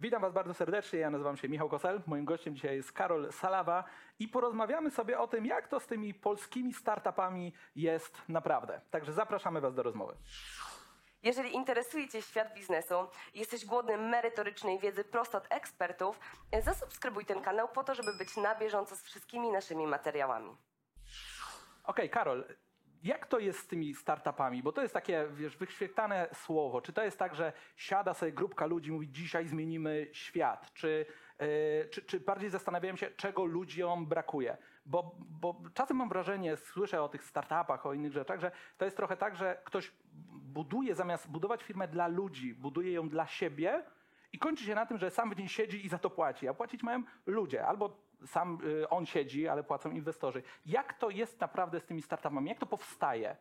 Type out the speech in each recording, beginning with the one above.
Witam Was bardzo serdecznie. Ja nazywam się Michał Kosel. Moim gościem dzisiaj jest Karol Salawa i porozmawiamy sobie o tym, jak to z tymi polskimi startupami jest naprawdę. Także zapraszamy Was do rozmowy. Jeżeli interesuje Cię świat biznesu, jesteś głodny merytorycznej wiedzy prosto od ekspertów, zasubskrybuj ten kanał po to, żeby być na bieżąco z wszystkimi naszymi materiałami. Okej, Karol, jak to jest z tymi startupami? Bo to jest takie, wiesz, wyświetlane słowo. Czy to jest tak, że siada sobie grupka ludzi mówi, dzisiaj zmienimy świat? Czy, yy, czy, czy bardziej zastanawiałem się, czego ludziom brakuje? Bo, bo czasem mam wrażenie, słyszę o tych startupach, o innych rzeczach, że to jest trochę tak, że ktoś buduje, zamiast budować firmę dla ludzi, buduje ją dla siebie i kończy się na tym, że sam w niej siedzi i za to płaci. A płacić mają ludzie. Albo sam y, on siedzi, ale płacą inwestorzy. Jak to jest naprawdę z tymi startupami? Jak to powstaje?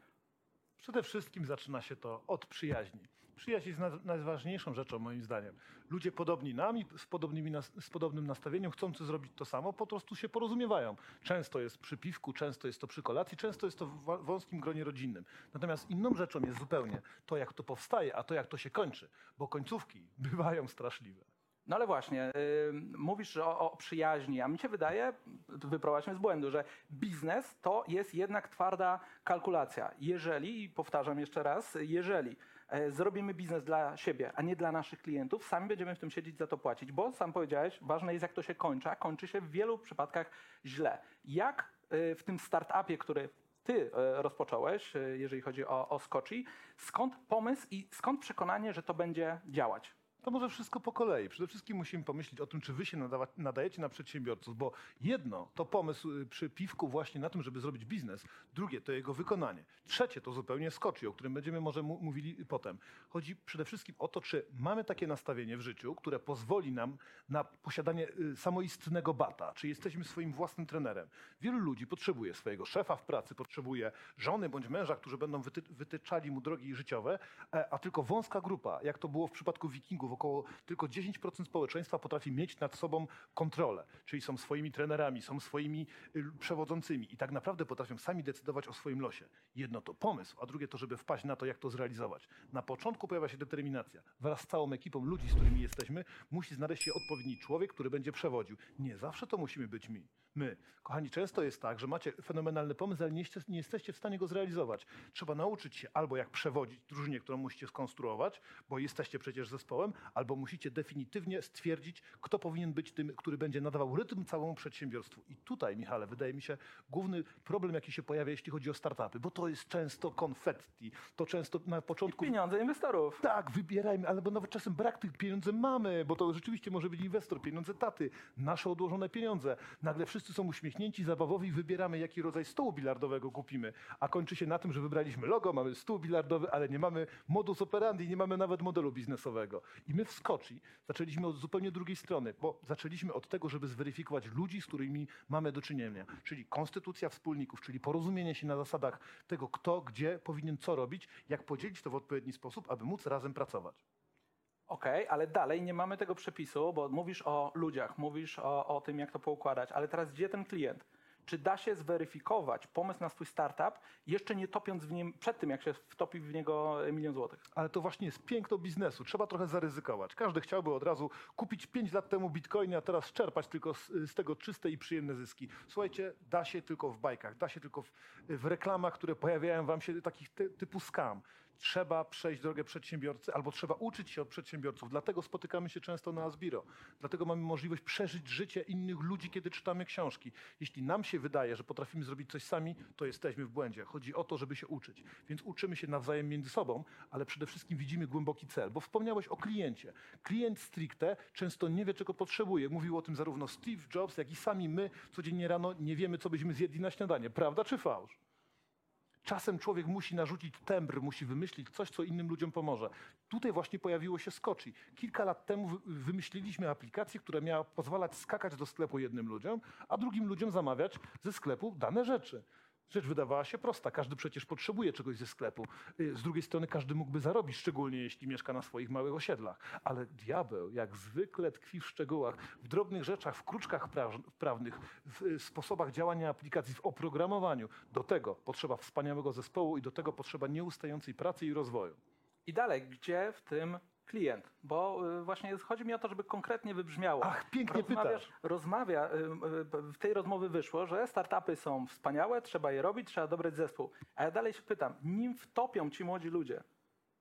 Przede wszystkim zaczyna się to od przyjaźni. Przyjaźń jest naj- najważniejszą rzeczą moim zdaniem. Ludzie podobni nami, z, podobnymi z podobnym nastawieniem, chcący zrobić to samo, po prostu się porozumiewają. Często jest przy piwku, często jest to przy kolacji, często jest to w wąskim gronie rodzinnym. Natomiast inną rzeczą jest zupełnie to, jak to powstaje, a to, jak to się kończy, bo końcówki bywają straszliwe. No ale właśnie, y, mówisz o, o przyjaźni, a mi się wydaje, wyprowadź mnie z błędu, że biznes to jest jednak twarda kalkulacja. Jeżeli, i powtarzam jeszcze raz, jeżeli e, zrobimy biznes dla siebie, a nie dla naszych klientów, sami będziemy w tym siedzieć, za to płacić, bo sam powiedziałeś, ważne jest jak to się kończy, a kończy się w wielu przypadkach źle. Jak y, w tym startupie, który ty e, rozpocząłeś, jeżeli chodzi o, o Skoczy, skąd pomysł i skąd przekonanie, że to będzie działać? To może wszystko po kolei. Przede wszystkim musimy pomyśleć o tym, czy wy się nadawa- nadajecie na przedsiębiorców, bo jedno to pomysł y, przy piwku właśnie na tym, żeby zrobić biznes, drugie to jego wykonanie, trzecie to zupełnie skoczy, o którym będziemy może mówili potem. Chodzi przede wszystkim o to, czy mamy takie nastawienie w życiu, które pozwoli nam na posiadanie y, samoistnego bata, czy jesteśmy swoim własnym trenerem. Wielu ludzi potrzebuje swojego szefa w pracy, potrzebuje żony bądź męża, którzy będą wyty wytyczali mu drogi życiowe, e, a tylko wąska grupa, jak to było w przypadku wikingów, około tylko 10% społeczeństwa potrafi mieć nad sobą kontrolę, czyli są swoimi trenerami, są swoimi y, przewodzącymi i tak naprawdę potrafią sami decydować o swoim losie. Jedno to pomysł, a drugie to, żeby wpaść na to, jak to zrealizować. Na początku pojawia się determinacja. Wraz z całą ekipą ludzi, z którymi jesteśmy, musi znaleźć się odpowiedni człowiek, który będzie przewodził. Nie zawsze to musimy być mi. My. Kochani, często jest tak, że macie fenomenalny pomysł, ale nie, nie jesteście w stanie go zrealizować. Trzeba nauczyć się albo jak przewodzić drużynie, którą musicie skonstruować, bo jesteście przecież zespołem, albo musicie definitywnie stwierdzić, kto powinien być tym, który będzie nadawał rytm całemu przedsiębiorstwu. I tutaj, Michale, wydaje mi się, główny problem, jaki się pojawia, jeśli chodzi o startupy, bo to jest często konfetti. To często na początku Pieniądze inwestorów. tak, wybierajmy, ale bo nawet czasem brak tych pieniędzy mamy, bo to rzeczywiście może być inwestor, pieniądze taty, nasze odłożone pieniądze. Nagle wszyscy są uśmiechnięci, zabawowi wybieramy, jaki rodzaj stołu bilardowego kupimy. A kończy się na tym, że wybraliśmy logo, mamy stół bilardowy, ale nie mamy modus operandi, nie mamy nawet modelu biznesowego. I my w Skoczy zaczęliśmy od zupełnie drugiej strony, bo zaczęliśmy od tego, żeby zweryfikować ludzi, z którymi mamy do czynienia. Czyli konstytucja wspólników, czyli porozumienie się na zasadach tego, kto, gdzie powinien co robić, jak podzielić to w odpowiedni sposób, aby móc razem pracować. Okej, ale dalej nie mamy tego przepisu, bo mówisz o ludziach, mówisz o, o tym, jak to poukładać, ale teraz gdzie ten klient? Czy da się zweryfikować pomysł na swój startup, jeszcze nie topiąc w nim przed tym, jak się wtopi w niego milion złotych? Ale to właśnie jest piękno biznesu. Trzeba trochę zaryzykować. Każdy chciałby od razu kupić 5 lat temu bitcoiny, a teraz czerpać tylko z, z tego czyste i przyjemne zyski. Słuchajcie, da się tylko w bajkach, da się tylko w, w reklamach, które pojawiają wam się takich ty, typu scam. Trzeba przejść drogę przedsiębiorcy albo trzeba uczyć się od przedsiębiorców. Dlatego spotykamy się często na Asbiro. Dlatego mamy możliwość przeżyć życie innych ludzi, kiedy czytamy książki. Jeśli nam się wydaje, że potrafimy zrobić coś sami, to jesteśmy w błędzie. Chodzi o to, żeby się uczyć. Więc uczymy się nawzajem między sobą, ale przede wszystkim widzimy głęboki cel. Bo wspomniałeś o kliencie. Klient stricte często nie wie, czego potrzebuje. Mówił o tym zarówno Steve Jobs, jak i sami my codziennie rano nie wiemy, co byśmy zjedli na śniadanie. Prawda czy fałsz? Czasem człowiek musi narzucić tembr, musi wymyślić coś, co innym ludziom pomoże. Tutaj właśnie pojawiło się Skoczy. Kilka lat temu wy- wymyśliliśmy aplikację, która miała pozwalać skakać do sklepu jednym ludziom, a drugim ludziom zamawiać ze sklepu dane rzeczy. Rzecz wydawała się prosta. Każdy przecież potrzebuje czegoś ze sklepu. Y, Z drugiej strony każdy mógłby zarobić, szczególnie jeśli mieszka na swoich małych osiedlach. Ale diabeł, jak zwykle, tkwi w szczegółach, w drobnych rzeczach, w kruczkach praw- prawnych, w y, sposobach działania aplikacji, w oprogramowaniu. Do tego potrzeba wspaniałego zespołu i do tego potrzeba nieustającej pracy i rozwoju. I dalej, gdzie w tym klient, bo y, właśnie chodzi mi o to, żeby konkretnie wybrzmiało. Ach, pięknie Rozmawiasz- pytasz. Rozmawia, y, y, w tej rozmowie wyszło, że startupy są wspaniałe, trzeba je robić, trzeba dobrać zespół. A ja dalej się pytam, nim wtopią ci młodzi ludzie,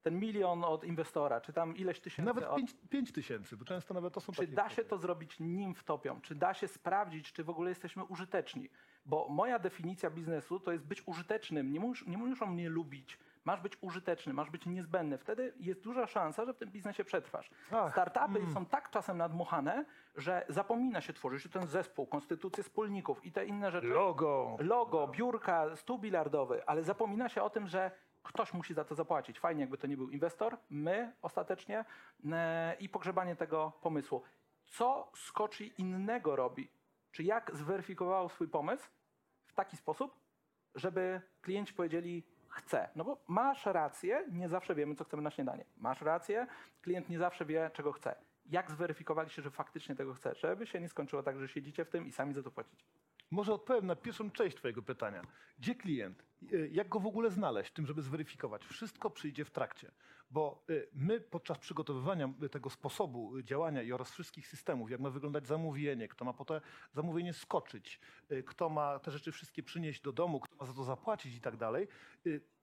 ten milion od inwestora, czy tam ileś tysięcy Nawet od... 5 tysięcy, bo często nawet to są Czy da się to zrobić nim wtopią? Czy da się sprawdzić, czy w ogóle jesteśmy użyteczni? Bo moja definicja biznesu to jest być użytecznym. Nie, mus, nie muszą mnie lubić. Masz być użyteczny, masz być niezbędny. Wtedy jest duża szansa, że w tym biznesie przetrwasz. Ach, Startupy mm. są tak czasem nadmuchane, że zapomina się tworzyć ten zespół, konstytucję wspólników i te inne rzeczy. Logo. Logo, biurka, stół bilardowy, ale zapomina się o tym, że ktoś musi za to zapłacić. Fajnie, jakby to nie był inwestor, my ostatecznie e, i pogrzebanie tego pomysłu. Co Skoczy innego robi? Czy jak zweryfikowało swój pomysł w taki sposób, żeby klienci powiedzieli chcę? No bo masz rację, nie zawsze wiemy, co chcemy na śniadanie. Masz rację, klient nie zawsze wie, czego chce. Jak zweryfikowaliście, że faktycznie tego chce? Żeby się nie skończyło tak, że siedzicie w tym i sami za to płacicie. Może odpowiem na pierwszą część Twojego pytania. Gdzie klient? Y, Jak go w ogóle znaleźć, tym, żeby zweryfikować? Wszystko przyjdzie w trakcie, bo y, my podczas przygotowywania y, tego sposobu działania i oraz wszystkich systemów, jak ma wyglądać zamówienie, kto ma po to zamówienie skoczyć, kto ma te rzeczy wszystkie przynieść do domu, kto ma za to zapłacić i tak dalej,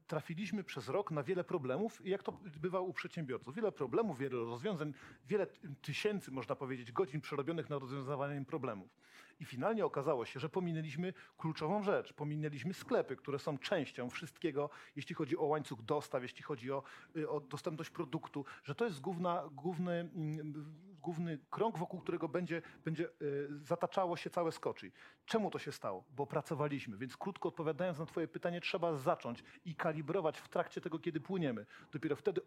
trafiliśmy przez rok na wiele problemów, i jak to bywa u przedsiębiorców. Wiele problemów, wiele rozwiązań, wiele ty- tysięcy, można powiedzieć, godzin przerobionych na rozwiązywanie problemów. I finalnie okazało się, że pominęliśmy kluczową rzecz. Pominęliśmy sklepy, które są częścią wszystkiego, jeśli chodzi o łańcuch dostaw, jeśli chodzi o, y, o dostępność produktu, że to jest główna, główny, mm, główny krąg, wokół którego będzie, będzie y, zataczało się całe skoczy. Czemu to się stało? Bo pracowaliśmy. Więc krótko odpowiadając na Twoje pytanie, trzeba zacząć i kalibrować w trakcie tego, kiedy płyniemy. Dopiero wtedy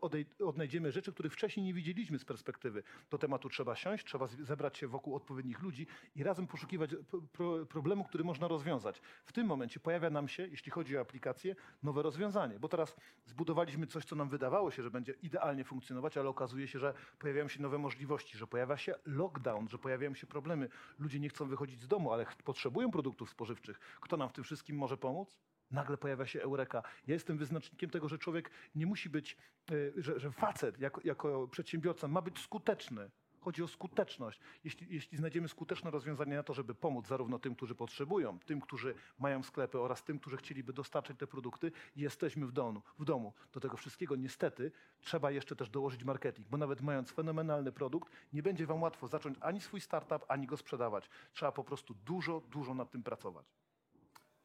odnajdziemy rzeczy, których wcześniej nie widzieliśmy z perspektywy. Do tematu trzeba siąść, trzeba zebrać się wokół odpowiednich ludzi i razem poszukiwać pro- pro, problemu, który można rozwiązać. W tym momencie pojawia nam się, jeśli chodzi o aplikację, nowe rozwiązanie, bo teraz zbudowaliśmy coś, co nam wydawało się, że będzie idealnie funkcjonować, ale okazuje się, że pojawiają się nowe możliwości, że pojawia się lockdown, że pojawiają się problemy. Ludzie nie chcą wychodzić z domu, ale potrzebują produktów spożywczych. Kto nam w tym wszystkim może pomóc? Nagle pojawia się eureka. Ja jestem wyznacznikiem tego, że człowiek nie musi być, y, że, że facet jako, jako przedsiębiorca ma być skuteczny. Chodzi o skuteczność. Jeśli, jeśli znajdziemy skuteczne rozwiązanie na to, żeby pomóc zarówno tym, którzy potrzebują, tym, którzy mają sklepy oraz tym, którzy chcieliby dostarczyć te produkty, jesteśmy w domu. W domu. Do tego wszystkiego niestety trzeba jeszcze też dołożyć marketing, bo nawet mając fenomenalny produkt, nie będzie wam łatwo zacząć ani swój startup, ani go sprzedawać. Trzeba po prostu dużo, dużo nad tym pracować.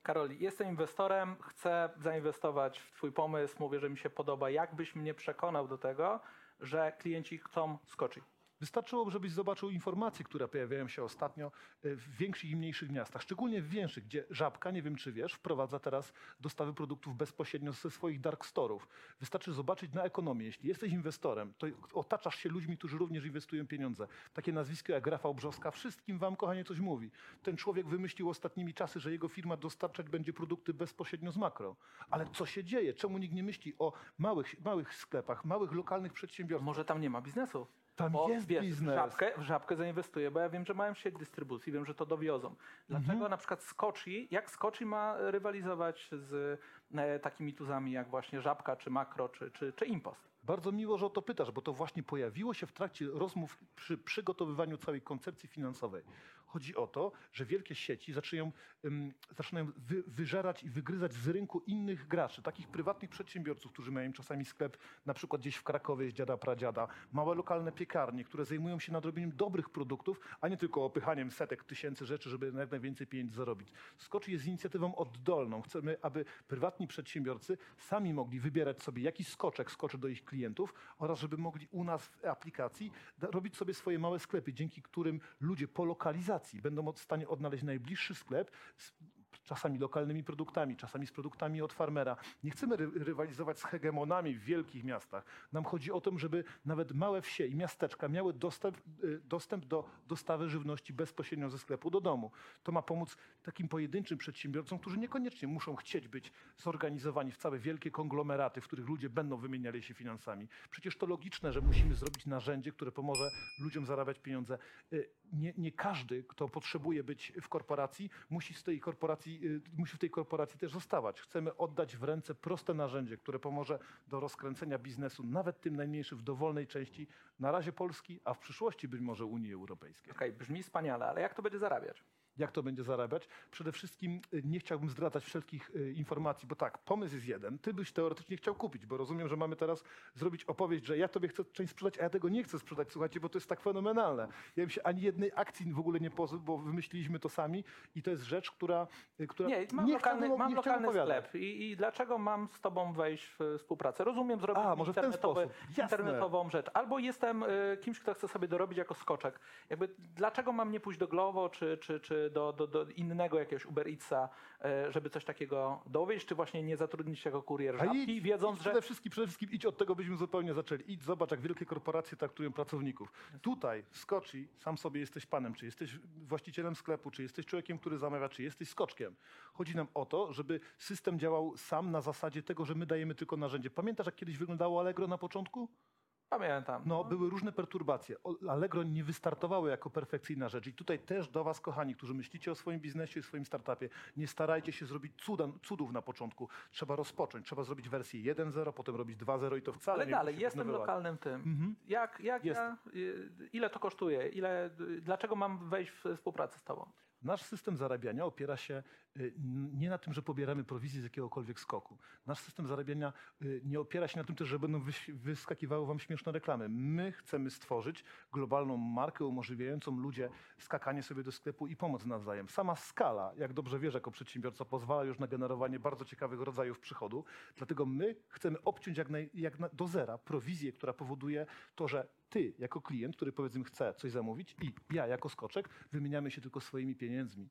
Karol, jestem inwestorem, chcę zainwestować w Twój pomysł, mówię, że mi się podoba. Jak byś mnie przekonał do tego, że klienci chcą skoczyć? Wystarczyłoby, żebyś zobaczył informacje, które pojawiają się ostatnio y, w większych i mniejszych miastach, szczególnie w większych, gdzie Żabka, nie wiem czy wiesz, wprowadza teraz dostawy produktów bezpośrednio ze swoich dark storów. Wystarczy zobaczyć na ekonomię. Jeśli jesteś inwestorem, to otaczasz się ludźmi, którzy również inwestują pieniądze. Takie nazwisko jak Rafał Brzoska wszystkim wam, kochanie, coś mówi. Ten człowiek wymyślił ostatnimi czasy, że jego firma dostarczać będzie produkty bezpośrednio z makro. Ale co się dzieje? Czemu nikt nie myśli o małych, małych sklepach, małych lokalnych przedsiębiorstwach? Może tam nie ma biznesu? Tam Bo jest wiesz, biznes. W żabkę, w żabkę zainwestuję, bo ja wiem, że mają sieć dystrybucji, wiem, że to dowiozą. Dlaczego Mhm. na przykład Skoczy, jak Skoczy ma rywalizować z e, takimi tuzami jak właśnie Żabka, czy Makro, czy, czy, czy Impost? Bardzo miło, że o to pytasz, bo to właśnie pojawiło się w trakcie rozmów przy przygotowywaniu całej koncepcji finansowej. Chodzi o to, że wielkie sieci zaczynają, ym, zaczynają wy, wyżerać i wygryzać z rynku innych graczy, takich prywatnych przedsiębiorców, którzy mają czasami sklep na przykład gdzieś w Krakowie z dziada pradziada, małe lokalne piekarnie, które zajmują się nadrobieniem dobrych produktów, a nie tylko opychaniem setek tysięcy rzeczy, żeby jak najwięcej pieniędzy zarobić. Skoczy jest inicjatywą oddolną. Chcemy, aby prywatni przedsiębiorcy sami mogli wybierać sobie, jaki skoczek skoczy do ich klientów oraz żeby mogli u nas w aplikacji robić sobie swoje małe sklepy, dzięki którym ludzie po lokalizacji będą w stanie odnaleźć najbliższy sklep czasami lokalnymi produktami, czasami z produktami od farmera. Nie chcemy ry rywalizować z hegemonami w wielkich miastach. Nam chodzi o to, żeby nawet małe wsie i miasteczka miały dostęp, y, dostęp do dostawy żywności bezpośrednio ze sklepu do domu. To ma pomóc takim pojedynczym przedsiębiorcom, którzy niekoniecznie muszą chcieć być zorganizowani w całe wielkie konglomeraty, w których ludzie będą wymieniali się finansami. Przecież to logiczne, że musimy zrobić narzędzie, które pomoże ludziom zarabiać pieniądze. Y, Nie, nie każdy, kto potrzebuje być w korporacji, musi z tej korporacji y, musi w tej korporacji też zostawać. Chcemy oddać w ręce proste narzędzie, które pomoże do rozkręcenia biznesu, nawet tym najmniejszym w dowolnej części, na razie Polski, a w przyszłości być może Unii Europejskiej. Okej, brzmi wspaniale, ale jak to będzie zarabiać? Jak to będzie zarabiać? Przede wszystkim y, nie chciałbym zdradzać wszelkich y, informacji, bo tak, pomysł jest jeden. Ty byś teoretycznie chciał kupić, bo rozumiem, że mamy teraz zrobić opowieść, że ja tobie chcę część sprzedać, a ja tego nie chcę sprzedać. Słuchajcie, bo to jest tak fenomenalne. Ja bym się ani jednej akcji w ogóle nie pozbył, bo wymyśliliśmy to sami i to jest rzecz, która, y, która Nie, mam nie lokalny, mam nie lokalny sklep I, i dlaczego mam z tobą wejść w współpracę? Rozumiem zrobić A, może w ten internetowy, sposób. Jasne. internetową rzecz. Albo jestem kimś, kto chce sobie dorobić jako skoczek. Jakby, dlaczego mam nie pójść do Glovo czy, czy, czy do, do, do innego jakiegoś Uber Eatsa, y, żeby coś takiego dowieść, czy właśnie nie zatrudnić się jako kurier żabki, idź, wiedząc, idź że... przede, wszystkim, przede wszystkim idź od tego, byśmy zupełnie zaczęli. Idź, zobacz, jak wielkie korporacje traktują pracowników. Tutaj w Skoci sam sobie jesteś panem, czy jesteś właścicielem sklepu, czy jesteś człowiekiem, który zamawia, czy jesteś skoczkiem. Chodzi nam o to, żeby system działał sam na zasadzie tego, że my dajemy tylko narzędzie. Pamiętasz, jak kiedyś wyglądało Allegro na początku? Pamiętam. No, były różne perturbacje. Allegro nie wystartowało jako perfekcyjna rzecz. I tutaj też do Was, kochani, którzy myślicie o swoim biznesie i swoim startupie, nie starajcie się zrobić cuda, cudów na początku. Trzeba rozpocząć. Trzeba zrobić wersję 1.0, potem robić 2.0 i to wcale Ale nie dalej, jestem lokalnym tym. Mhm. Jak, jak Jest. ja, y, ile to kosztuje? Ile, y, dlaczego mam wejść w współpracę z tobą? Nasz system zarabiania opiera się nie na tym, że pobieramy prowizję z jakiegokolwiek skoku. Nasz system zarabiania y, nie opiera się na tym też, że będą wyskakiwały wam śmieszne reklamy. My chcemy stworzyć globalną markę umożliwiającą ludzie skakanie sobie do sklepu i pomoc nawzajem. Sama skala, jak dobrze wiesz jako przedsiębiorca, pozwala już na generowanie bardzo ciekawych rodzajów przychodu. Dlatego my chcemy obciąć jak, naj, jak na, do zera prowizję, która powoduje to, że ty jako klient, który powiedzmy chce coś zamówić i ja jako skoczek wymieniamy się tylko swoimi pieniędzmi.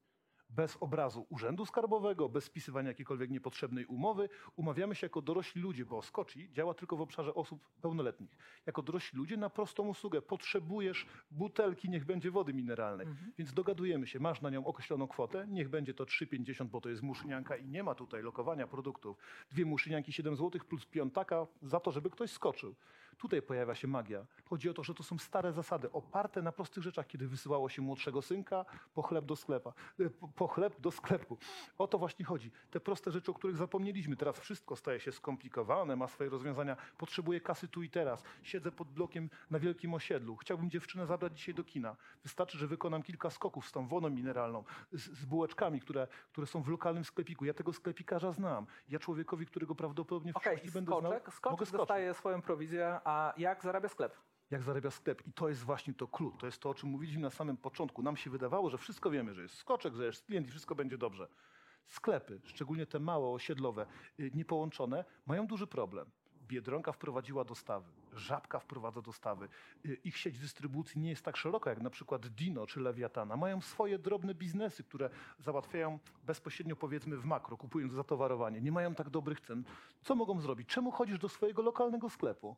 Bez obrazu urzędu skarbowego, bez spisywania jakiejkolwiek niepotrzebnej umowy. Umawiamy się jako dorośli ludzie, bo Skoci działa tylko w obszarze osób pełnoletnich. Jako dorośli ludzie na prostą usługę. Potrzebujesz butelki, niech będzie wody mineralnej. Więc dogadujemy się, masz na nią określoną kwotę, niech będzie to 3,50, bo to jest muszynianka i nie ma tutaj lokowania produktów. Dwie muszynianki 7 zł plus piątaka za to, żeby ktoś skoczył. Tutaj pojawia się magia. Chodzi o to, że to są stare zasady, oparte na prostych rzeczach, kiedy wysyłało się młodszego synka po chleb do sklepa, e, po- chleb do sklepu. O to właśnie chodzi. Te proste rzeczy, o których zapomnieliśmy. Teraz wszystko staje się skomplikowane, ma swoje rozwiązania. Potrzebuję kasy tu i teraz. Siedzę pod blokiem na wielkim osiedlu. Chciałbym dziewczynę zabrać dzisiaj do kina. Wystarczy, że wykonam kilka skoków z tą wodą mineralną, z, z bułeczkami, które, które są w lokalnym sklepiku. Ja tego sklepikara znam. Ja człowiekowi, którego prawdopodobnie w przyszłości będę skoczek, znał, mogę skoczek skoczyć dostaje swoją prowizję, a jak zarabia sklep? jak zarabia sklep. I to jest właśnie to klucz. To jest to, o czym mówiliśmy na samym początku. Nam się wydawało, że wszystko wiemy, że jest skoczek, że jest klient i wszystko będzie dobrze. Sklepy, szczególnie te małe, osiedlowe, y, niepołączone, mają duży problem. Biedronka wprowadziła dostawy, Żabka wprowadza dostawy. Y, Ich sieć dystrybucji nie jest tak szeroka jak na przykład Dino czy Lewiatana. Mają swoje drobne biznesy, które załatwiają bezpośrednio powiedzmy w makro, kupując zatowarowanie. Nie mają tak dobrych cen. Co mogą zrobić? Czemu chodzisz do swojego lokalnego sklepu?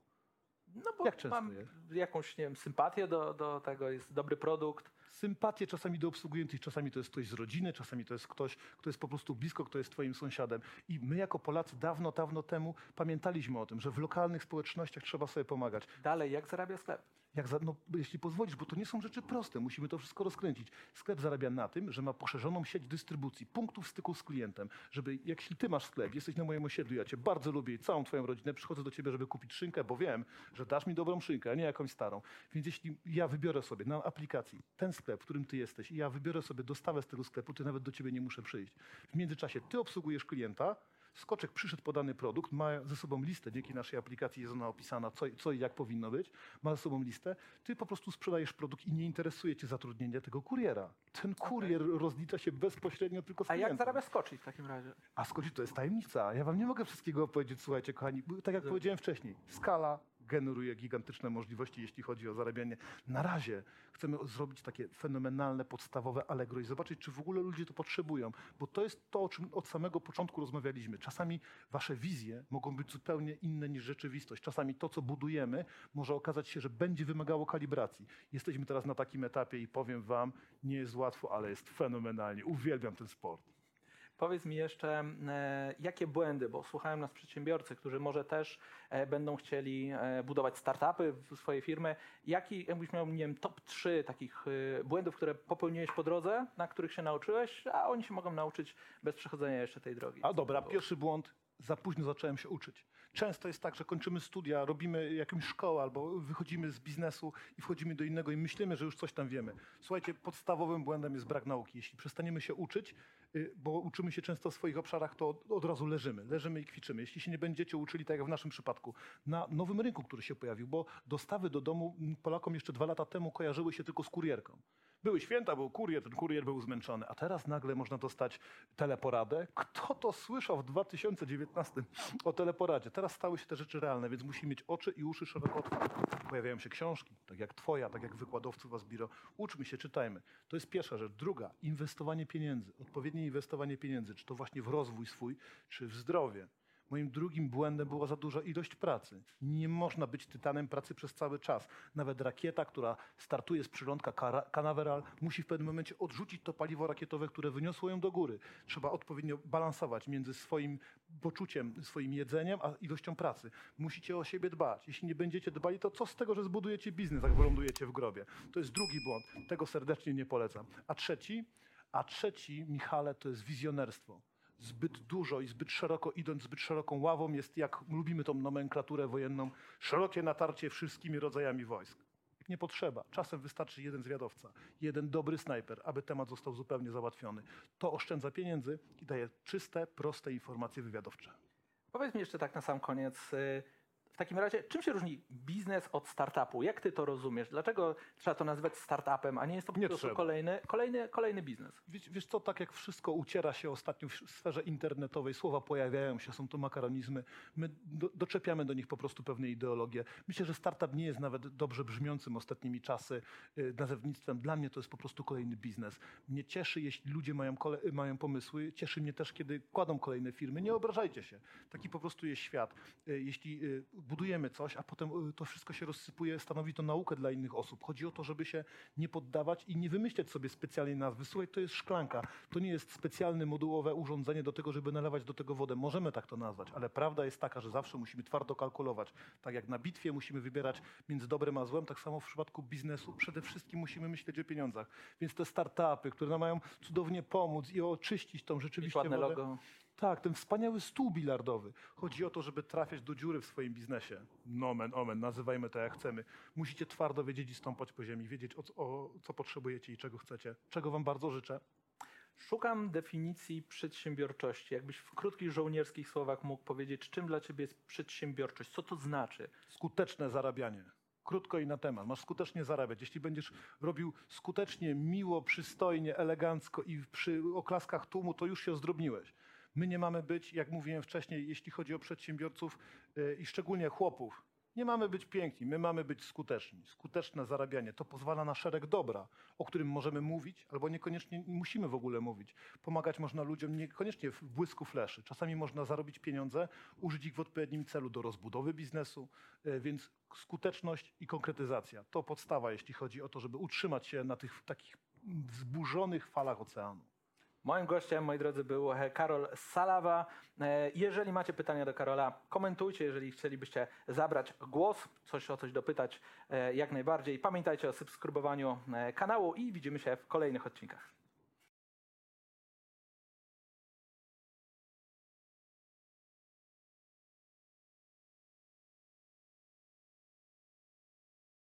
No bo Jak często mam jest? jakąś, nie wiem, sympatię do, do tego, jest dobry produkt. sympatię czasami do obsługujących, czasami to jest ktoś z rodziny, czasami to jest ktoś, kto jest po prostu blisko, kto jest twoim sąsiadem. I my jako Polacy dawno, dawno temu pamiętaliśmy o tym, że w lokalnych społecznościach trzeba sobie pomagać. Dalej, jak zarabia sklep? Jak za, no, jeśli pozwolisz, bo to nie są rzeczy proste, musimy to wszystko rozkręcić. Sklep zarabia na tym, że ma poszerzoną sieć dystrybucji, punktów styku z klientem, żeby jak ty masz sklep, jesteś na moim osiedlu, ja cię bardzo lubię i całą twoją rodzinę, przychodzę do ciebie, żeby kupić szynkę, bo wiem, że dasz mi dobrą szynkę, a nie jakąś starą. Więc jeśli ja wybiorę sobie na aplikacji ten sklep, w którym ty jesteś i ja wybiorę sobie dostawę z tego sklepu, to nawet do ciebie nie muszę przyjść. W międzyczasie ty obsługujesz klienta, Skoczek przyszedł po dany produkt, ma ze sobą listę, dzięki naszej aplikacji jest ona opisana, co, co i jak powinno być, ma ze sobą listę, ty po prostu sprzedajesz produkt i nie interesuje cię zatrudnienie tego kuriera. Ten kurier rozlicza się bezpośrednio tylko z A klientem. jak zarabia Skoci w takim razie? A Skoci to jest tajemnica. Ja wam nie mogę wszystkiego opowiedzieć, słuchajcie kochani. Tak jak powiedziałem wcześniej, skala generuje gigantyczne możliwości, jeśli chodzi o zarabianie. Na razie chcemy zrobić takie fenomenalne, podstawowe Allegro i zobaczyć, czy w ogóle ludzie to potrzebują. Bo to jest to, o czym od samego początku rozmawialiśmy. Czasami wasze wizje mogą być zupełnie inne niż rzeczywistość. Czasami to, co budujemy, może okazać się, że będzie wymagało kalibracji. Jesteśmy teraz na takim etapie i powiem wam, nie jest łatwo, ale jest fenomenalnie. Uwielbiam ten sport. Powiedz mi jeszcze, e, jakie błędy, bo słuchają nas przedsiębiorcy, którzy może też e, będą chcieli e, budować startupy w swojej firmy. Jaki, jakbyś miał, nie wiem, top 3 takich błędów, które popełniłeś po drodze, na których się nauczyłeś, a oni się mogą nauczyć bez przechodzenia jeszcze tej drogi? A dobra, pierwszy błąd. Za późno zacząłem się uczyć. Często jest tak, że kończymy studia, robimy jakąś szkołę albo wychodzimy z biznesu i wchodzimy do innego i myślimy, że już coś tam wiemy. Słuchajcie, podstawowym błędem jest brak nauki. Jeśli przestaniemy się uczyć, y, bo uczymy się często w swoich obszarach, to od- razu leżymy. Leżymy i kwiczymy. Jeśli się nie będziecie uczyli, tak jak w naszym przypadku, na nowym rynku, który się pojawił, bo dostawy do domu Polakom jeszcze dwa lata temu kojarzyły się tylko z kurierką. Były święta, był kurier, ten kurier był zmęczony, a teraz nagle można dostać teleporadę. Kto to słyszał w 2019 o teleporadzie? Teraz stały się te rzeczy realne, więc musimy mieć oczy i uszy szeroko otwarte. Pojawiają się książki, tak jak twoja, tak jak wykładowców Asbiro. Uczmy się, czytajmy. To jest pierwsza rzecz. Druga, inwestowanie pieniędzy. Odpowiednie inwestowanie pieniędzy, czy to właśnie w rozwój swój, czy w zdrowie. Moim drugim błędem była za duża ilość pracy. Nie można być tytanem pracy przez cały czas. Nawet rakieta, która startuje z przylądka Canaveral, musi w pewnym momencie odrzucić to paliwo rakietowe, które wyniosło ją do góry. Trzeba odpowiednio balansować między swoim poczuciem, swoim jedzeniem, a ilością pracy. Musicie o siebie dbać. Jeśli nie będziecie dbali, to co z tego, że zbudujecie biznes, jak wylądujecie w grobie? To jest drugi błąd. Tego serdecznie nie polecam. A trzeci, a trzeci, Michale, to jest wizjonerstwo zbyt dużo i zbyt szeroko, idąc zbyt szeroką ławą, jest jak lubimy tą nomenklaturę wojenną, szerokie natarcie wszystkimi rodzajami wojsk. Nie potrzeba. Czasem wystarczy jeden zwiadowca, jeden dobry snajper, aby temat został zupełnie załatwiony. To oszczędza pieniędzy i daje czyste, proste informacje wywiadowcze. Powiedz mi jeszcze tak na sam koniec. W takim razie, czym się różni biznes od startupu? Jak ty to rozumiesz? Dlaczego trzeba to nazywać startupem, a nie jest to po Nie prostu trzeba. kolejny, kolejny, kolejny biznes? Wiesz, wiesz co, tak jak wszystko uciera się ostatnio w sferze internetowej, słowa pojawiają się, są to makaronizmy, my do, doczepiamy do nich po prostu pewne ideologie. Myślę, że startup nie jest nawet dobrze brzmiącym ostatnimi czasy y, nazewnictwem. Dla mnie to jest po prostu kolejny biznes. Mnie cieszy, jeśli ludzie mają, kole, y, mają pomysły. Cieszy mnie też, kiedy kładą kolejne firmy. Nie obrażajcie się. Taki po prostu jest świat. Y, Jeśli y, budujemy coś, a potem y, to wszystko się rozsypuje, stanowi to naukę dla innych osób. Chodzi o to, żeby się nie poddawać i nie wymyślać sobie specjalnej nazwy. Słuchaj, to jest szklanka. To nie jest specjalne modułowe urządzenie do tego, żeby nalewać do tego wodę. Możemy tak to nazwać, ale prawda jest taka, że zawsze musimy twardo kalkulować. Tak jak na bitwie musimy wybierać między dobrem a złem, tak samo w przypadku biznesu przede wszystkim musimy myśleć o pieniądzach. Więc te startupy, które nam mają cudownie pomóc i oczyścić tą rzeczywiście ładne wodę. logo. Tak, ten wspaniały stół bilardowy. Chodzi o to, żeby trafiać do dziury w swoim biznesie. Nomen, omen, nazywajmy to jak chcemy. Musicie twardo wiedzieć i stąpać po ziemi, wiedzieć o, co- o co potrzebujecie i czego chcecie. Czego wam bardzo życzę. Szukam definicji przedsiębiorczości. Jakbyś w krótkich żołnierskich słowach mógł powiedzieć, czym dla ciebie jest przedsiębiorczość? Co to znaczy? Skuteczne zarabianie. Krótko i na temat. Masz skutecznie zarabiać. Jeśli będziesz robił skutecznie, miło, przystojnie, elegancko i przy oklaskach tłumu, to już się zdrobniłeś. My nie mamy być, jak mówiłem wcześniej, jeśli chodzi o przedsiębiorców yy, i szczególnie chłopów, nie mamy być piękni, my mamy być skuteczni. Skuteczne zarabianie to pozwala na szereg dobra, o którym możemy mówić, albo niekoniecznie musimy w ogóle mówić. Pomagać można ludziom niekoniecznie w błysku fleszy. Czasami można zarobić pieniądze, użyć ich w odpowiednim celu do rozbudowy biznesu, e, więc skuteczność i konkretyzacja to podstawa, jeśli chodzi o to, żeby utrzymać się na tych takich wzburzonych falach oceanu. Moim gościem, moi drodzy, był e, Karol Salawa. E, Jeżeli macie pytania do Karola, komentujcie. Jeżeli chcielibyście zabrać głos, coś o coś dopytać, e, jak najbardziej. Pamiętajcie o subskrybowaniu kanału i widzimy się w kolejnych odcinkach.